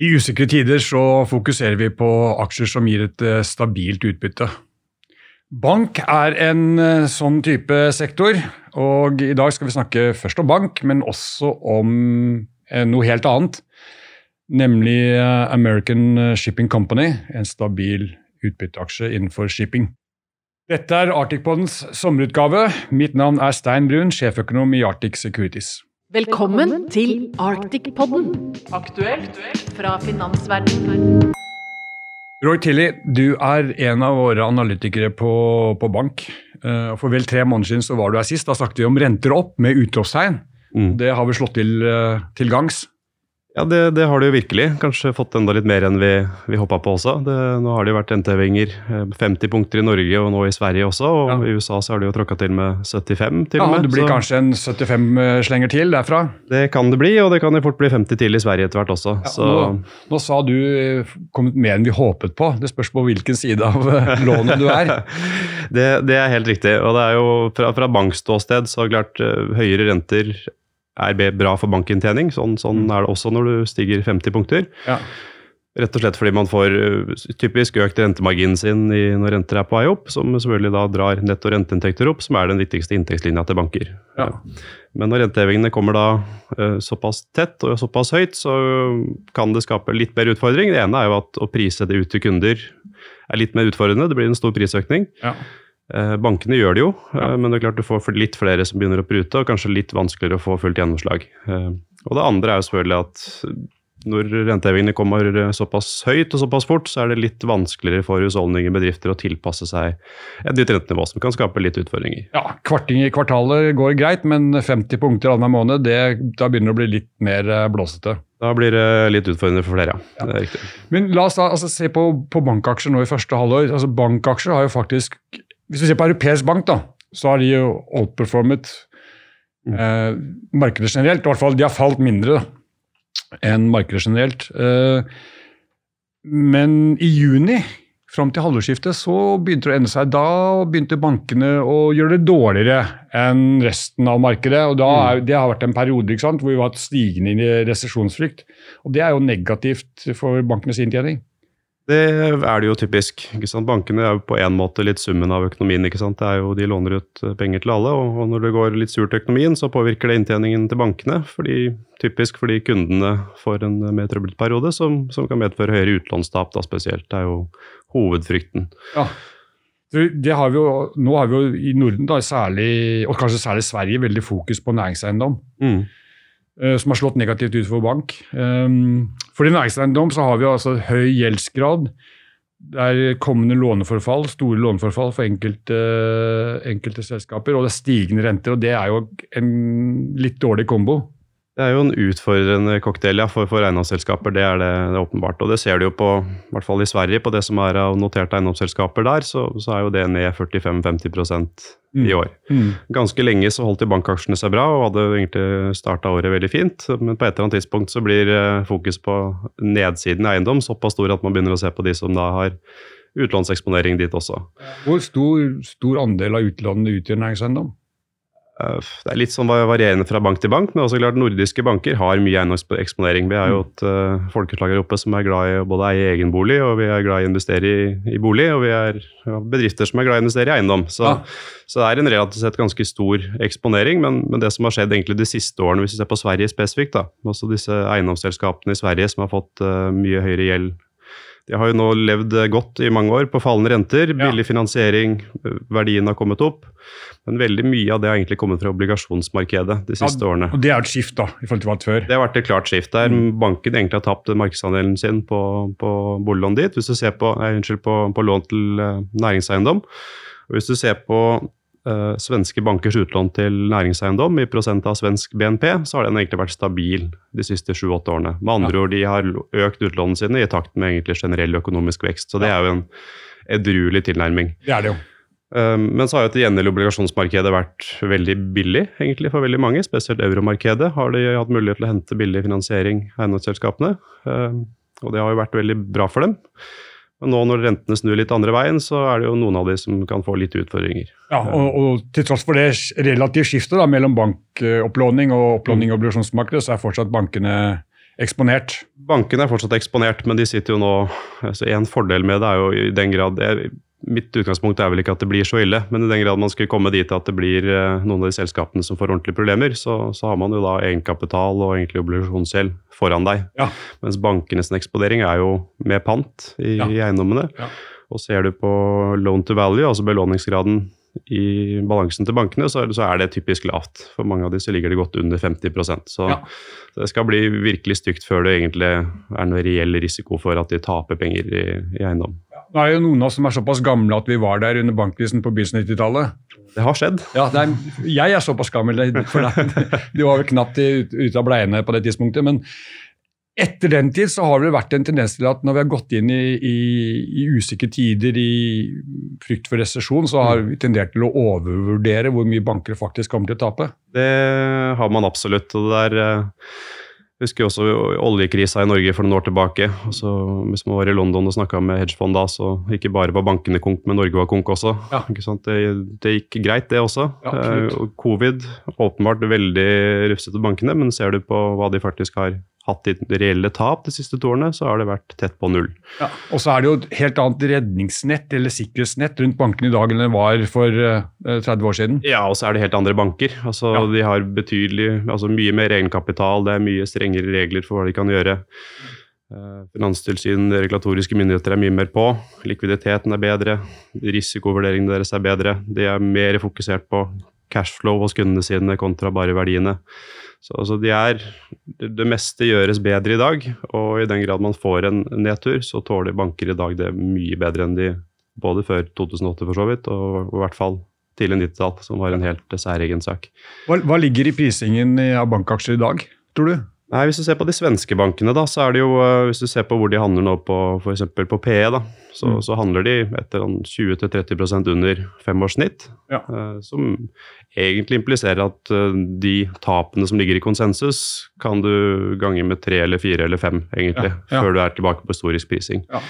I usikre tider så fokuserer vi på aksjer som gir et eh, stabilt utbytte. Bank er en eh, sånn type sektor, og i dag skal vi snakke først om bank, men også om eh, noe helt annet. Nemlig American Shipping Company, en stabil utbytteaksje innenfor shipping. Dette er Arctic-poddens sommerutgave. Mitt navn er Stein Brun, sjeføkonom i Arctic Securities. Velkommen til Arctic-podden, aktuelt fra finansverdenen. Roy Tilly, du er en av våre analytikere på, på bank. Eh, For vel tre måneder siden så var du her sist. Da snakket vi om renter opp med utropstegn. Mm. Det har vi slått til eh, til gangs. Ja, det, det har det jo virkelig. Kanskje fått enda litt mer enn vi, vi håpa på også. Det, nå har det jo vært rentehevinger. eh, 50 punkter i Norge og nå i Sverige også. Og Ja. i USA så har de jo tråkka til med 75 til Ja, og med. det blir så kanskje en 75 slenger til derfra. Det kan det bli, og det kan jo fort bli 50 til i Sverige etter hvert også. Ja, så nå, nå sa du eh, kommet mer enn vi håpet på. Det spørs på hvilken side av eh, lånet du er. det, det er helt riktig. Og det er jo fra, fra bankståsted så klart eh, høyere renter er bra for bankinntjening. Sånn, sånn Mm. er det også når du stiger 50 punkter. Ja. Rett og slett fordi man får uh, typisk økt rentemarginen sin i, når renter er på vei opp, som selvfølgelig da drar netto renteinntekter opp, som er den viktigste inntektslinja til banker. Ja. Men når rentehevingene kommer da uh, såpass tett og såpass høyt, så kan det skape litt mer utfordring. Det ene er jo at å prise det ut til kunder er litt mer utfordrende. Det blir en stor prisøkning. Ja. Eh, Bankene gjør det jo, eh, Ja. men det er klart du får litt flere som begynner å prute, og kanskje litt vanskeligere å få fullt gjennomslag. Eh, Og det andre er jo selvfølgelig at når rentehevingene kommer såpass høyt og såpass fort, så er det litt vanskeligere for husholdninger og bedrifter å tilpasse seg et nytt rentenivå, som kan skape litt utfordringer. Ja, Kvarting i kvartalet går greit, men 50 punkter annenhver måned, det, da begynner det å bli litt mer blåsete. Da blir det litt utfordrende for flere, ja. Riktig. Men la oss da altså, se på, på bankaksjer nå i første halvår. Altså, bankaksjer har jo faktisk Hvis vi ser på europeisk bank, da, så har de jo outperformet eh, markedet generelt. I hvert fall de har falt mindre da, enn markedet generelt. Eh, men i juni, fram til halvårsskiftet, så begynte det å endre seg. Da begynte bankene å gjøre det dårligere enn resten av markedet. og da er, Det har vært en periode sant, hvor vi har hatt stigende i resesjonsfrykt. Og det er jo negativt for bankenes inntjening. Det er det jo typisk. Bankene er jo på en måte litt summen av økonomien. ikke er jo, De låner ut eh, penger til alle, og når det går litt surt i økonomien, så påvirker det inntjeningen til bankene. Fordi, typisk fordi kundene får en mer trøblete periode, som, som kan medføre høyere utlånstap da spesielt. Det er jo hovedfrykten. Ja. Det har vi jo, nå har vi jo i Norden, da, særlig, og kanskje særlig Sverige, veldig fokus på næringseiendom. Mm. Eh, Som har slått negativt ut for bank. Um, For din næringseiendom så har vi altså høy gjeldsgrad. Det er kommende låneforfall, store låneforfall for enkelte, enkelte selskaper. Og det er stigende renter, og det er jo en litt dårlig kombo. Det er jo en utfordrende cocktail ja, for, for eiendomsselskaper, det er det, det er åpenbart. Og det ser du jo på, i hvert fall i Sverige, på det som er av noterte eiendomsselskaper der, så, så er jo det ned 45-50% i år. Mm. Ganske lenge så holdt de bankaksjene seg bra og hadde egentlig starta året veldig fint. Men på et eller annet tidspunkt så blir eh, fokus på nedsiden i eiendom såpass stor at man begynner å se på de som da har utlånseksponering dit også. Hvor stor, stor andel av utlånene utgjør næringseiendom? Eh, Det er litt sånn varierende fra bank til bank, men også klart nordiske banker har mye eiendomseksponering. Vi er jo et uh, folkeslag her oppe som er glad i å både eie egen bolig, og vi er glad i å investere i, i bolig, og vi er ja, bedrifter som er glad i å investere i eiendom. Så, Ja. så det er en relativt sett ganske stor eksponering, men, men det som har skjedd egentlig de siste årene, hvis vi ser på Sverige spesifikt, da, også disse eiendomsselskapene i Sverige som har fått uh, mye høyere gjeld de har jo nå levd eh, godt i mange år på fallende renter, billig finansiering, eh, verdien har kommet opp. Men veldig mye av det har egentlig kommet fra obligasjonsmarkedet de siste årene. Og det er et skift da, i forhold til hva det før. Det har vært et klart skift der banken egentlig har tapt markedsandelen sin på, på boliglån dit. Hvis du ser på, nei, unnskyld, på, på lån til eh, næringseiendom. Og hvis du ser på eh, svenske bankers utlån til næringseiendom i prosent av svensk BNP, så har den egentlig vært stabil de siste sju-åtte årene. Med andre ord, de har økt utlånene sine i takt med egentlig generell økonomisk vekst. Så det er jo en edruelig tilnærming. Det er det jo. Um, men så har jo til gjengjeld obligasjonsmarkedet vært veldig billig egentlig for veldig mange. Spesielt euromarkedet har de hatt mulighet til å hente billig finansiering eiendomsselskapene. Um, og det har jo vært veldig bra for dem. Men nå når rentene snur litt andre veien, så er det jo noen av de som kan få litt utfordringer. Ja, og, og til tross for det relative skiftet da, mellom bankopplåning og opplåning i obligasjonsmarkedet, så er fortsatt bankene eksponert. Bankene er fortsatt eksponert, men de sitter jo nå altså En fordel med det er jo i den grad jeg, Mitt utgangspunkt er vel ikke at det blir så ille, men i den grad man skulle komme dit at det blir eh, noen av de selskapene som får ordentlige problemer, så, så har man jo da egenkapital og egentlig obligasjonsgjeld foran deg. Ja. Mens bankenes eksponering er jo med pant i, Ja. i eiendommene. Ja. Og ser du på loan to value, altså belåningsgraden i balansen til bankene, så, så er det typisk lavt. For mange av de så ligger det godt under 50% Så Ja. det skal bli virkelig stygt før det egentlig er noe reell risiko for at de taper penger i, i eiendom. Det er jo noen av oss som er såpass gamle at vi var der under bankkrisen på begynnelsen av 90-tallet. Det har skjedd. Ja, det er, jeg er såpass gammel, for det, du var vel knapt ute av bleiene på det tidspunktet. Men etter den tid så har det vært en tendens til at når vi har gått inn i, i, i usikre tider, i frykt for resesjon, så har vi tendert til å overvurdere hvor mye banker faktisk kommer til å tape. Det har man absolutt. og det er... eh, Jeg husker også oljekrisa i Norge for noen år tilbake. Altså, hvis man var i London og snakka med hedgefond da, så ikke bare var bankene konk, men Norge var konk også. Ja. Det, det gikk greit, det også. Ja. Eh, Covid åpenbart veldig rufsete bankene, men ser du på hva de faktisk har hatt de reelle tap de siste to årene, så har det vært tett på null. Ja. Og så er det jo et helt annet redningsnett eller sikkerhetsnett rundt bankene i dag enn det var for eh, 30 år siden. Ja, og så er det helt andre banker. Altså, Ja. De har betydelig, altså mye mer egenkapital, det er mye strengere regler for hva de kan gjøre. Eh, Finanstilsyn, regulatoriske myndigheter er mye mer på. Likviditeten er bedre, risikovurderingene deres er bedre. De er mer fokusert på cashflow hos kundene sine kontra bare verdiene. Så altså, de er, det, meste gjøres bedre i dag, og i den grad man får en nedtur, så tåler banker i dag det mye bedre enn de både før 2008 for så vidt, og i hvert fall tidlig 90-tall, som var en helt særegen sak. Hva, hva ligger i prisingen av bankaksjer i dag, tror du? Nei, Hvis du ser på de svenske bankene, da, så er det jo eh, Hvis du ser på hvor de handler nå på f.eks. på PE, da, så, Mm. så handler de etter en 20-30% under femårssnitt. Ja. eh, som egentlig impliserer at eh, de tapene som ligger i konsensus, kan du gange med tre eller fire eller fem, egentlig, Ja, ja. før du er tilbake på historisk prising. Ja.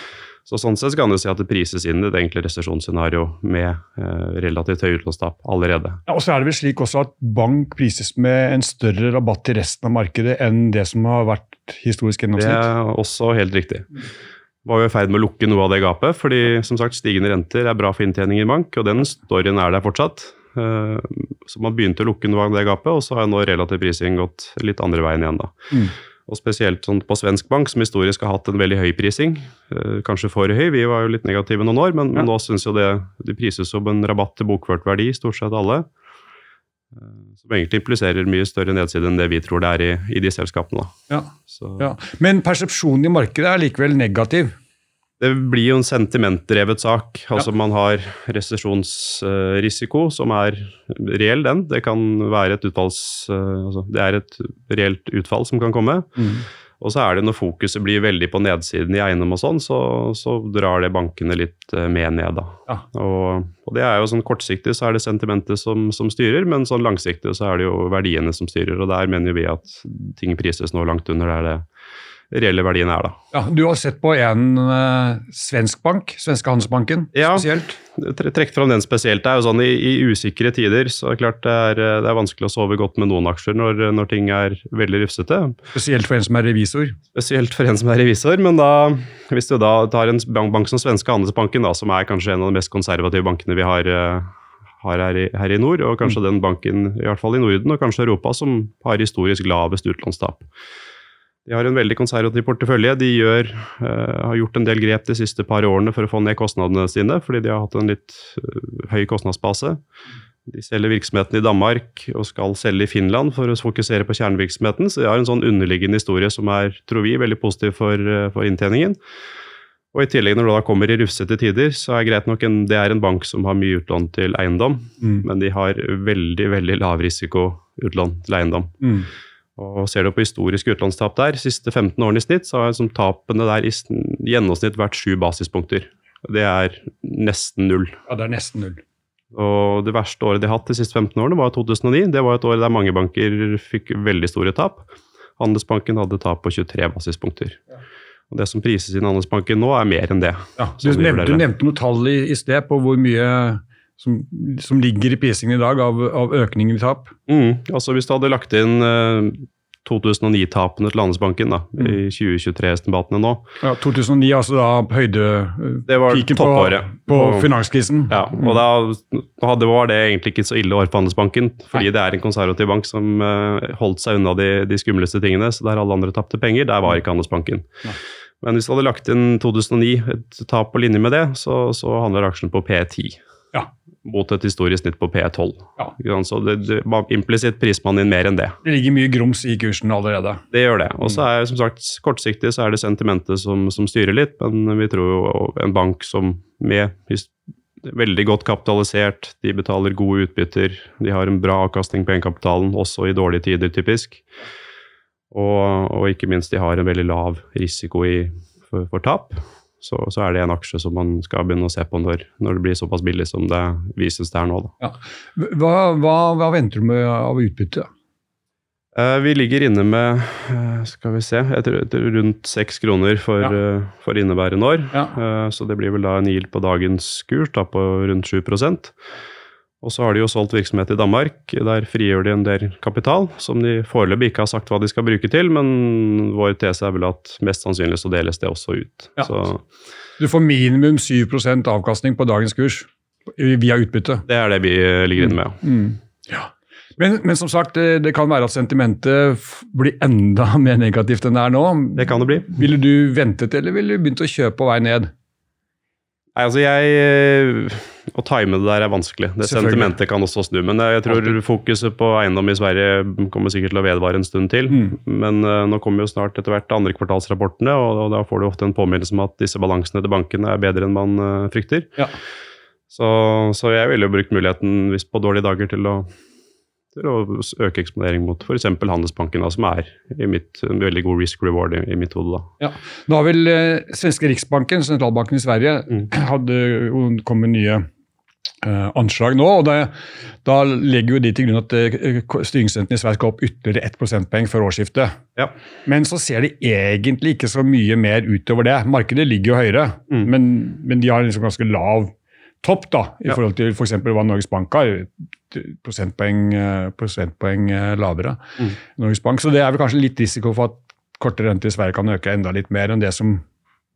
Så Sånn sett kan du si at det prises inn i et enkle resesjonsscenario med eh, relativt høy utlånstap allerede. Ja, og så er det vel slik også at bank prises med en større rabatt til resten av markedet enn det som har vært historisk gjennomsnitt? Det er også helt riktig. Var jo i ferd med å lukke noe av det gapet, fordi som sagt stigende renter er bra for inntjening i bank, og den storyen er der fortsatt. Eh, Så man begynte å lukke noe av det gapet, og så har nå relativ prising gått litt andre veien igjen. da. Mm. Og spesielt sånn på svensk bank, som historisk har hatt en veldig høy prising. eh, Kanskje for høy, vi var jo litt negative noen år, men, men nå syns jo det de prises som en rabatt til bokført verdi, stort sett alle. Eh, Som egentlig impliserer mye større nedside enn det vi tror det er i, i de selskapene. Ja, Så. ja. Men persepsjonen i markedet er likevel negativ. Det blir jo en sentimentdrevet sak. Altså Man har resesjonsrisiko, som er reell, den. Det kan være et utfalls... eh, Altså, det er et reelt utfall som kan komme. Og så er det når fokuset blir veldig på nedsiden i eiendom og sånn, så, så drar det bankene litt eh, med ned, da. Ja. Og, og det er jo sånn kortsiktig så er det sentimentet som, som styrer, men sånn langsiktig så er det jo verdiene som styrer. Og der mener vi at ting prises nå langt under der det reelle verdiene er, da. Ja, du har sett på en uh, svensk bank, Svenske Handelsbanken Ja. spesielt. Ja, Trekk fram den spesielt. Det er jo sånn I, i usikre tider så er det klart det er, det er vanskelig å sove godt med noen aksjer når, når ting er veldig rufsete. Spesielt for en som er revisor. Spesielt for en som er revisor. Men da, hvis du da tar en bank, som svenske Handelsbanken, da, som er kanskje en av de mest konservative bankene vi har, eh, har her, i, her i nord, og kanskje den banken i hvert fall i Norden og kanskje Europa som har historisk lavest utlånstap. De har en veldig konservativ portefølje. De gjør, uh, har gjort en del grep de siste par årene for å få ned kostnadene sine, fordi de har hatt en litt uh, høy kostnadsbase. De selger virksomheten i Danmark og skal selge i Finland for å fokusere på kjernevirksomheten. Så de har en sånn underliggende historie som er, tror vi, veldig positiv for, eh, for inntjeningen. Og I tillegg, når det da kommer i rufsete tider, så er greit nok en, det er en bank som har mye utlån til eiendom, Mm. men de har veldig veldig lav risiko utlån til eiendom. Mm. Og Ser du på historiske utlånstap der, siste 15 årene i snitt, så har liksom tapene der i gjennomsnitt vært sju basispunkter. Det er nesten null. Ja, det er nesten null. Og Det verste året de har hatt de siste 15 årene, var 2009. Det var et år der mange banker fikk veldig store tap. Handelsbanken hadde tap på 23 basispunkter. Og Det som prises inn i Handelsbanken nå, er mer enn det. Ja, du, nevnte, du nevnte noe tall i, i sted på hvor mye som, som ligger i prisingen i dag av, av økningen i tap. Mm, altså Hvis du hadde lagt inn eh, 2009-tapene til Landesbanken da, Mm. i 2023-estimatene nå. Ja, 2009, altså da høyde... Det piken på, på Og- finanskrisen. Ja, og da hadde, var det egentlig ikke så ille år for Handelsbanken, fordi Nei. det er en konservativ bank som eh, holdt seg unna de, de skumleste tingene, så der alle andre tapte penger, der var ikke Handelsbanken. Nei. Men hvis du hadde lagt inn 2009, et tap på linje med det, så, så handler aksjen på P10. Mot et historisk snitt på P12. Ja. Så det, det, implisitt priser man inn mer enn det. Det ligger mye grums i kursen allerede. Det gjør det. Og så er som sagt kortsiktig så er det sentimentet som, som styrer litt, men vi tror jo en bank som med veldig godt kapitalisert, de betaler gode utbytter, de har en bra avkastning på egenkapitalen, også i dårlige tider, typisk. Og, og ikke minst, de har en veldig lav risiko i, for, for tap. Så, så er det en aksje som man skal begynne å se på når, når det blir såpass billig som det vises det er nå. Da. Hva, hva, hva venter du med av utbytte? Eh, Vi ligger inne med eh, skal vi se, rundt seks kroner for, Ja. eh, for inneværende år. Ja. Eh, Så det blir vel da en yield på dagens kurs da, på rundt 7 Og så har de jo solgt virksomhet i Danmark. Der frigjør de en del kapital, som de foreløpig ikke har sagt hva de skal bruke til, men vår tese er vel at mest sannsynlig så deles det også ut. Ja. Så Du får minimum 7% avkastning på dagens kurs via utbytte. det er det vi eh, ligger inne med. Mm. Ja. Men, men som sagt, det, det kan være at sentimentet blir enda mer negativt enn det er nå. Det kan det bli. Ville du ventet, eller ville du begynt å kjøpe på vei ned? Nei, altså jeg eh, Å time det der er vanskelig. Det Sentimentet kan også snu. Men jeg tror fokuset på eiendom i Sverige kommer sikkert til å vedvare en stund til. Mm. Men uh, nå kommer jo snart etter hvert andre kvartalsrapportene, og, og da får du ofte en påminnelse om at disse balansene til bankene er bedre enn man uh, frykter. Ja. Så, så jeg ville jo brukt muligheten hvis på dårlige dager til å, til å øke eksponering mot f.eks. Handelsbanken, da, som er i mitt, en veldig god risk reward i, i mitt hode. da. Nå har vel eh, svenske Riksbanken, sentralbanken i Sverige, Mm. hadde jo kommet nye eh, anslag nå. og det, Da legger jo de til grunn at eh, styringsrenten i Sverige skal opp ytterligere ett prosentpoeng før årsskiftet. Ja. Men så ser de egentlig ikke så mye mer utover det. Markedet ligger jo høyere, Mm. men, men de har liksom ganske lav topp da, i Ja. forhold til f.eks. hva Norges Bank har. Prosentpoeng, eh, prosentpoeng eh, lavere. Mm. Norges Bank, Så det er vel kanskje litt risiko for at korte renter i Sverige kan øke enda litt mer enn det som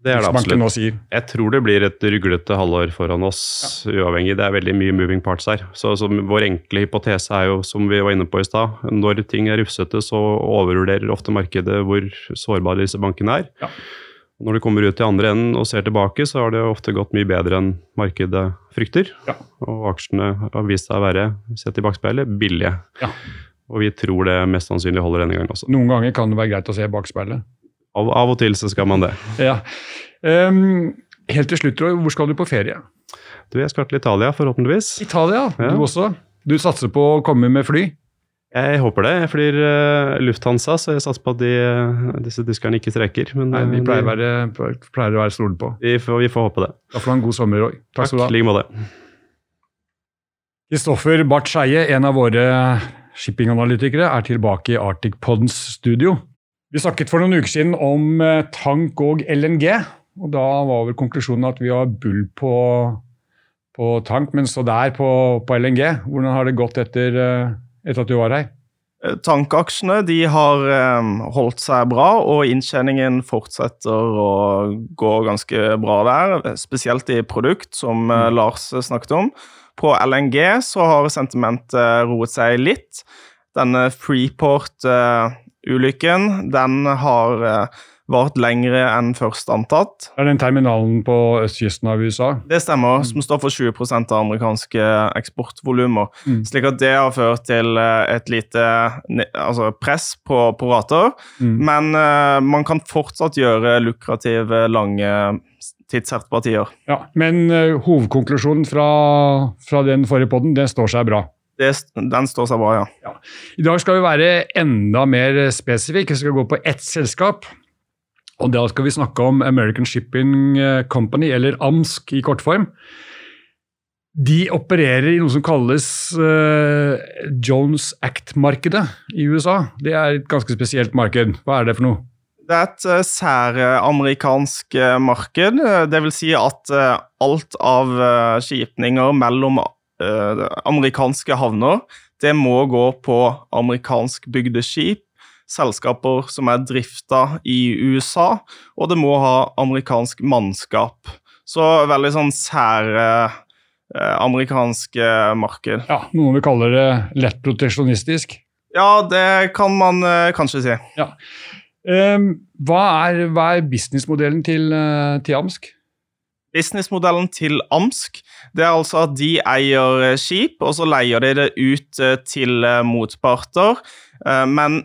Det er det absolutt. nå sier. Jeg tror det blir et ruglete halvår foran oss, uavhengig. Det er veldig mye moving parts her. Så, så Vår enkle hypotese er jo, som vi var inne på i stad, når ting er rufsete, så overvurderer ofte markedet hvor sårbare disse bankene er. Ja. Når du kommer ut i andre enden og ser tilbake, så har det ofte gått mye bedre enn markedet frykter. Ja. Og aksjene har vist seg å være, sett i bakspeilet, billige. Ja. Og vi tror det mest sannsynlig holder denne gangen også. Noen ganger kan det være greit å se bakspeilet. Av, av og til så skal man det. Ja. Um, helt til slutt, Roy, hvor skal du på ferie? Du, jeg skal til Italia, forhåpentligvis. Italia, Ja. du også. Du satser på å komme med fly? Jeg håper det. Jeg flyr uh, Lufthansa, så jeg satser på at de, uh, disse tyskerne ikke streiker. Men Nei, eh, vi pleier å de- være, pleier å være stole på. vi, får, vi får håpe det. Da får du ha en god sommer, Roy. Takk skal du ha. I like måte. Kristoffer Barth Skeie, en av våre shippinganalytikere, er tilbake i Arctic Pods studio. Vi snakket for noen uker siden om eh, tank og LNG, og da var vel konklusjonen at vi har bull på, på tank, men så der på, på LNG. Hvordan har det gått etter, eh, etter at du var her? Tankeaksjene Tankaksjene de har eh, holdt seg bra, og inntjeningen fortsetter å gå ganske bra der. Spesielt i produkt, som mm. Lars snakket om. På LNG så har sentimentet roet seg litt. Denne Freeport-ulykken den har eh, vart lengre enn først antatt. Det er den terminalen på østkysten av USA. Det stemmer, som står for 20% av amerikanske eksportvolumer. Mm. Slik at det har ført til eh, et lite altså press på, på rater. Mm. Men uh, man kan fortsatt gjøre lukrative, lange tidssertpartier. Ja, men uh, hovedkonklusjonen fra, fra den forrige podden, den står seg bra. Det, den står seg bra, ja. I dag skal vi være enda mer spesifikke. Vi skal gå på ett selskap. Og da skal vi snakke om American Shipping eh, Company, eller AMSK i kortform. De opererer i noe som kalles uh, Jones Act-markedet i USA. Det er et ganske spesielt marked. Hva er det for noe? Det er et uh, særamerikansk uh, marked. Det vil si at alt av skipninger mellom amerikanske havner, det må gå på amerikanskbygde skip, selskaper som er drifta i USA, og det må ha amerikansk mannskap. Så veldig sånn sære eh, amerikanske marked. Ja, Noen vil kalle det lett proteksjonistisk. Ja, det kan man eh, kanskje si. Ja. Um, hva, er, hva, er, businessmodellen til, uh, til Amsk? Businessmodellen til Amsk det er altså at de eier eh, skip, og så leier de det ut uh, til motparter. men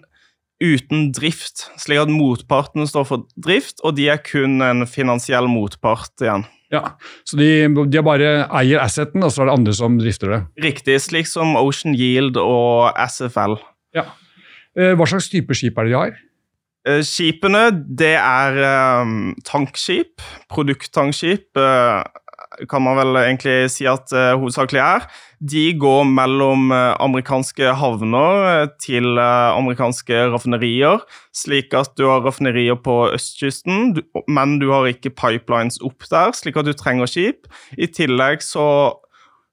uten drift, slik at motparten står for drift, og de er kun en finansiell motpart igjen. Ja, Så de, de bare eier asseten, og så er det andre som drifter det? Riktig, slik som Ocean Yield og SFL. Ja. Eh, hva slags type skip er det de har? Eh, skipene, det er um, tankskip, produkttankskip. Uh, kan man vel egentlig si at uh, hovedsakelig er. De går mellom uh, amerikanske havner uh, til amerikanske raffinerier, slik at du har raffinerier på østkysten, du, men du har ikke pipelines opp der, slik at du trenger skip. I tillegg så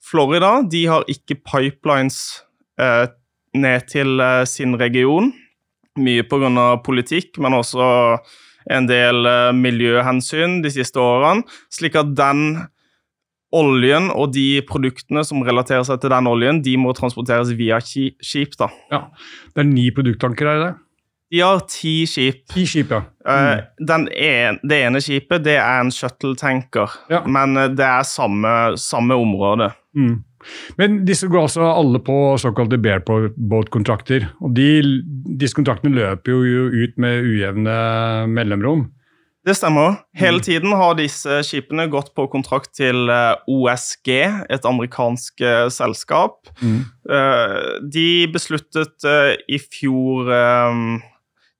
Florida de har ikke pipelines ned til sin region, mye pga. politikk, men også en del miljøhensyn de siste årene, slik at den oljen og de produktene som relaterer seg til den oljen, de må transporteres via skip. da. Ja, Det er ni produkttanker, er det det? De har ti skip. Ti skip, ja. Eh, mm. En, det ene skipet det er en shuttle-tanker, ja. men eh, det er samme, samme område. Mm. Men disse går altså alle på såkalte bareboat-kontrakter. og de, Disse kontraktene løper jo ut med ujevne mellomrom. Det stemmer. Hele mm. tiden har disse skipene gått på kontrakt til eh, OSG, et amerikansk eh, selskap. Mm. Eh, de besluttet i fjor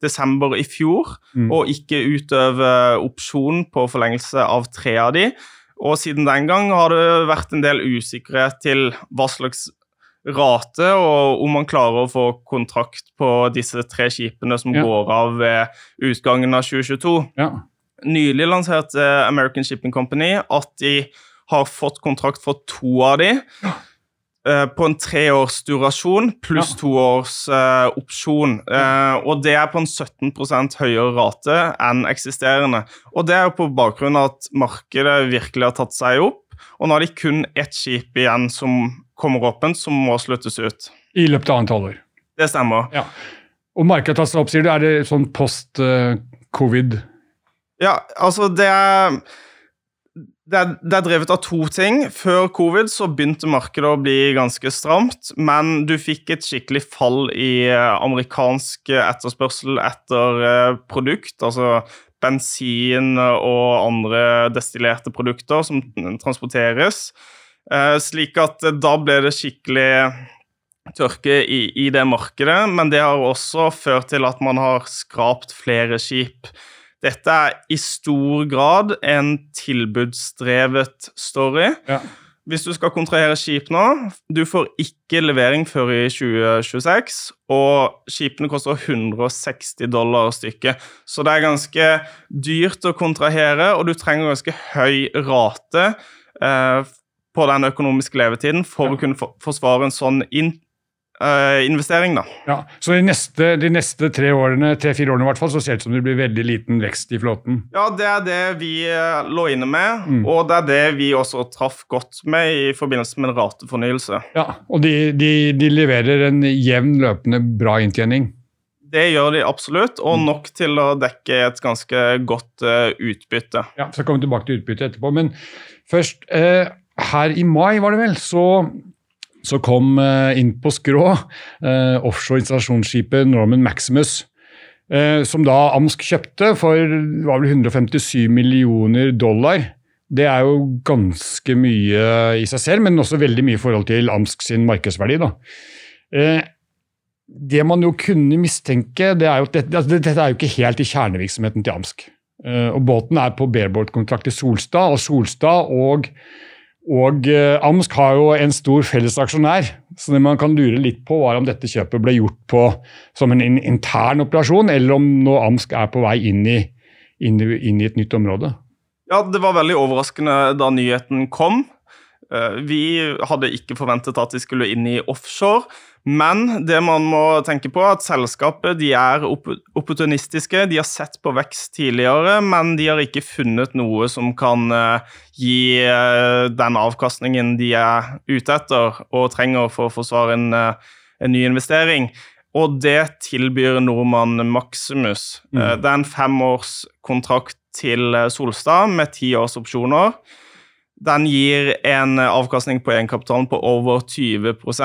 desember i fjor mm. å ikke utøve opsjon på forlengelse av tre av de. Og siden den gang har det vært en del usikkerhet til hva slags rate, og om man klarer å få kontrakt på disse tre skipene som ja. går av ved utgangen av 2022. Ja nylig lanserte American Shipping Company at de har fått kontrakt for to av de. Uh, på en treårs durasjon pluss ja. to års uh, opsjon. Uh, og det er på en 17% høyere rate enn eksisterende. Og det er på bakgrunn av at markedet virkelig har tatt seg opp. Og nå har de kun ett skip igjen som kommer åpent, som må sluttes ut. I løpet av annet halvår. Det stemmer. Ja. Og markedet har tatt seg opp, sier du. Er det sånn post covid? Ja, altså det er, det er, det er drevet av to ting. Før covid så begynte markedet å bli ganske stramt, men du fikk et skikkelig fall i eh, amerikansk etterspørsel etter eh, produkt, altså bensin og andre destillerte produkter som transporteres. Eh, slik at da ble det skikkelig tørke i, i det markedet, men det har også ført til at man har skrapt flere skip. Dette er i stor grad en tilbudsdrevet story. Ja. Hvis du skal kontrahere skip nå Du får ikke levering før i 2026, og skipene koster 160 dollar stykket. Så det er ganske dyrt å kontrahere, og du trenger ganske høy rate eh, på den økonomiske levetiden for ja. å kunne forsvare en sånn in Uh, investering, da. Ja, Så de neste, de neste tre årene, tre-fire årene i hvert fall, så ser det ut som det blir veldig liten vekst i flåten? Ja, det er det vi uh, lå inne med, mm. og det er det vi også traff godt med i forbindelse med en ratefornyelse. Ja, Og de, de, de leverer en jevn, løpende bra inntjening? Det gjør de absolutt, og mm. nok til å dekke et ganske godt uh, utbytte. Ja, så kommer vi tilbake til utbytte etterpå, men først her i mai, var det vel, så så kom eh, inn på skrå eh, offshore installasjonsskipet Norman Maximus. Eh, som da Amsk kjøpte for var vel 157 millioner dollar. Det er jo ganske mye i seg selv, men også veldig mye i forhold til Amsk sin markedsverdi. Da. Det man jo kunne mistenke, det er jo at dette, altså dette er jo ikke helt i kjernevirksomheten til Amsk. Og Båten er på bareboat-kontrakt til Solstad, og Solstad og og eh, Amsk har jo en stor fellesaksjonær, så det man kan lure litt på, var om dette kjøpet ble gjort på, som en intern operasjon, eller om nå Amsk er på vei inn i, inn, inn i, et nytt område. Ja, Det var veldig overraskende da nyheten kom. Eh, vi hadde ikke forventet at de skulle inn i offshore, Men det man må tenke på, er at selskapet de er opportunistiske. De har sett på vekst tidligere, men de har ikke funnet noe som kan uh, gi uh, den avkastningen de er ute etter og trenger for å forsvare en, uh, en ny investering. Og det tilbyr Nordmann Maximus. Mm. Det er en femårskontrakt til Solstad med ti års opsjoner. Den gir en avkastning på egenkapitalen på over 20 og,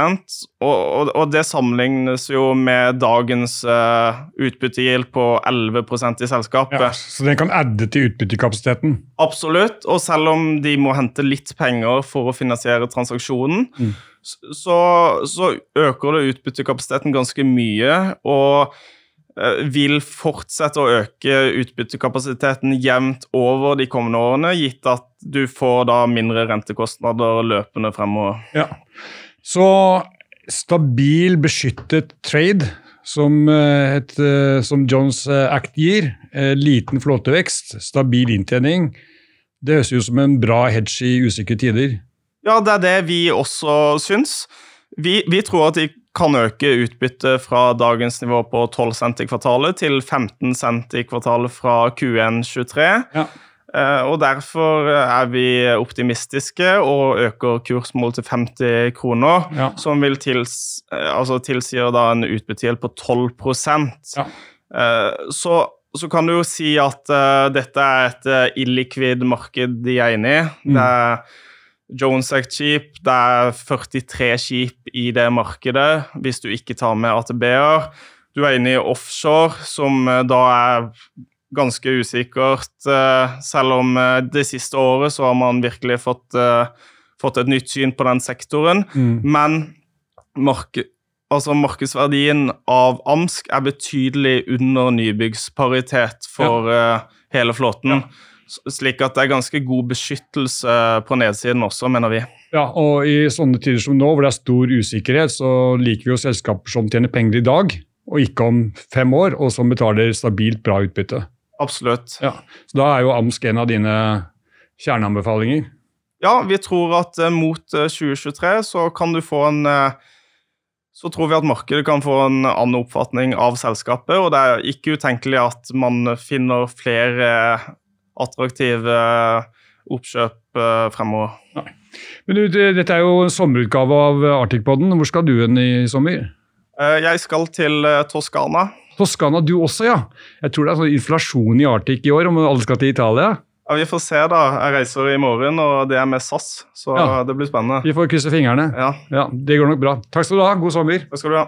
og, og det sammenlignes jo med dagens uh, utbyttegild på 11% i selskapet. Ja, så den kan adde til utbyttekapasiteten? Absolutt. Og selv om de må hente litt penger for å finansiere transaksjonen, mm. så, så øker det utbyttekapasiteten ganske mye. og vil fortsette å øke utbyttekapasiteten jevnt over de kommende årene, gitt at du får da mindre rentekostnader løpende fremover. Ja. Så stabil, beskyttet trade, som, eh, et, eh, som Jones Act gir, liten flåtevekst, stabil inntjening, det høres ut som en bra hedge i usikre tider. Ja, det er det vi også syns. Vi, vi tror at de kan øke utbyttet fra dagens nivå på 12 cent i kvartalet til 15 cent i kvartalet fra Q123. Ja. Uh, og Derfor er vi optimistiske og øker kursmål til 50 kroner, ja. som vil tils, uh, altså tilsier da en utbyttegjeld på 12 ja. uh, så, så, kan du jo si at dette er et illikvid marked de er inne i. Mm. Det er Jones Act Skip, det er 43 skip i det markedet, hvis du ikke tar med ATB-er. Du er inne i offshore, som eh, da er ganske usikkert. Eh, selv om eh, det siste året så har man virkelig fått, fått et nytt syn på den sektoren. Mm. Men mark altså markedsverdien av AMSK er betydelig under nybyggsparitet for ja. hele flåten. Ja. Slik at det er ganske god beskyttelse på nedsiden også, mener vi. Ja, og i sånne tider som nå, hvor det er stor usikkerhet, så liker vi jo selskaper som tjener penger i dag, og ikke om fem år, og som betaler stabilt bra utbytte. Absolutt. Ja, så Da er jo AMSK en av dine kjerneanbefalinger. Ja, vi tror at uh, mot uh, eh, 2023 så kan du få en så tror vi at markedet kan få en annen oppfatning av selskapet. Og det er ikke utenkelig at man finner flere attraktive oppkjøp eh, fremover. Nei. Men du, Dette er jo en sommerutgave av Arctic-poden. Hvor skal du hen i sommer? Eh, jeg skal til eh, Toskana. Toskana, du også, ja. Jeg tror det er sånn inflasjon i Arctic i år, om alle skal til Italia? Ja, Vi får se, da. Jeg reiser i morgen, og det er med SAS, så ja. det blir spennende. Vi får krysse fingrene. Ja. ja. Det går nok bra. Takk skal du ha. God sommer. Takk skal du ha.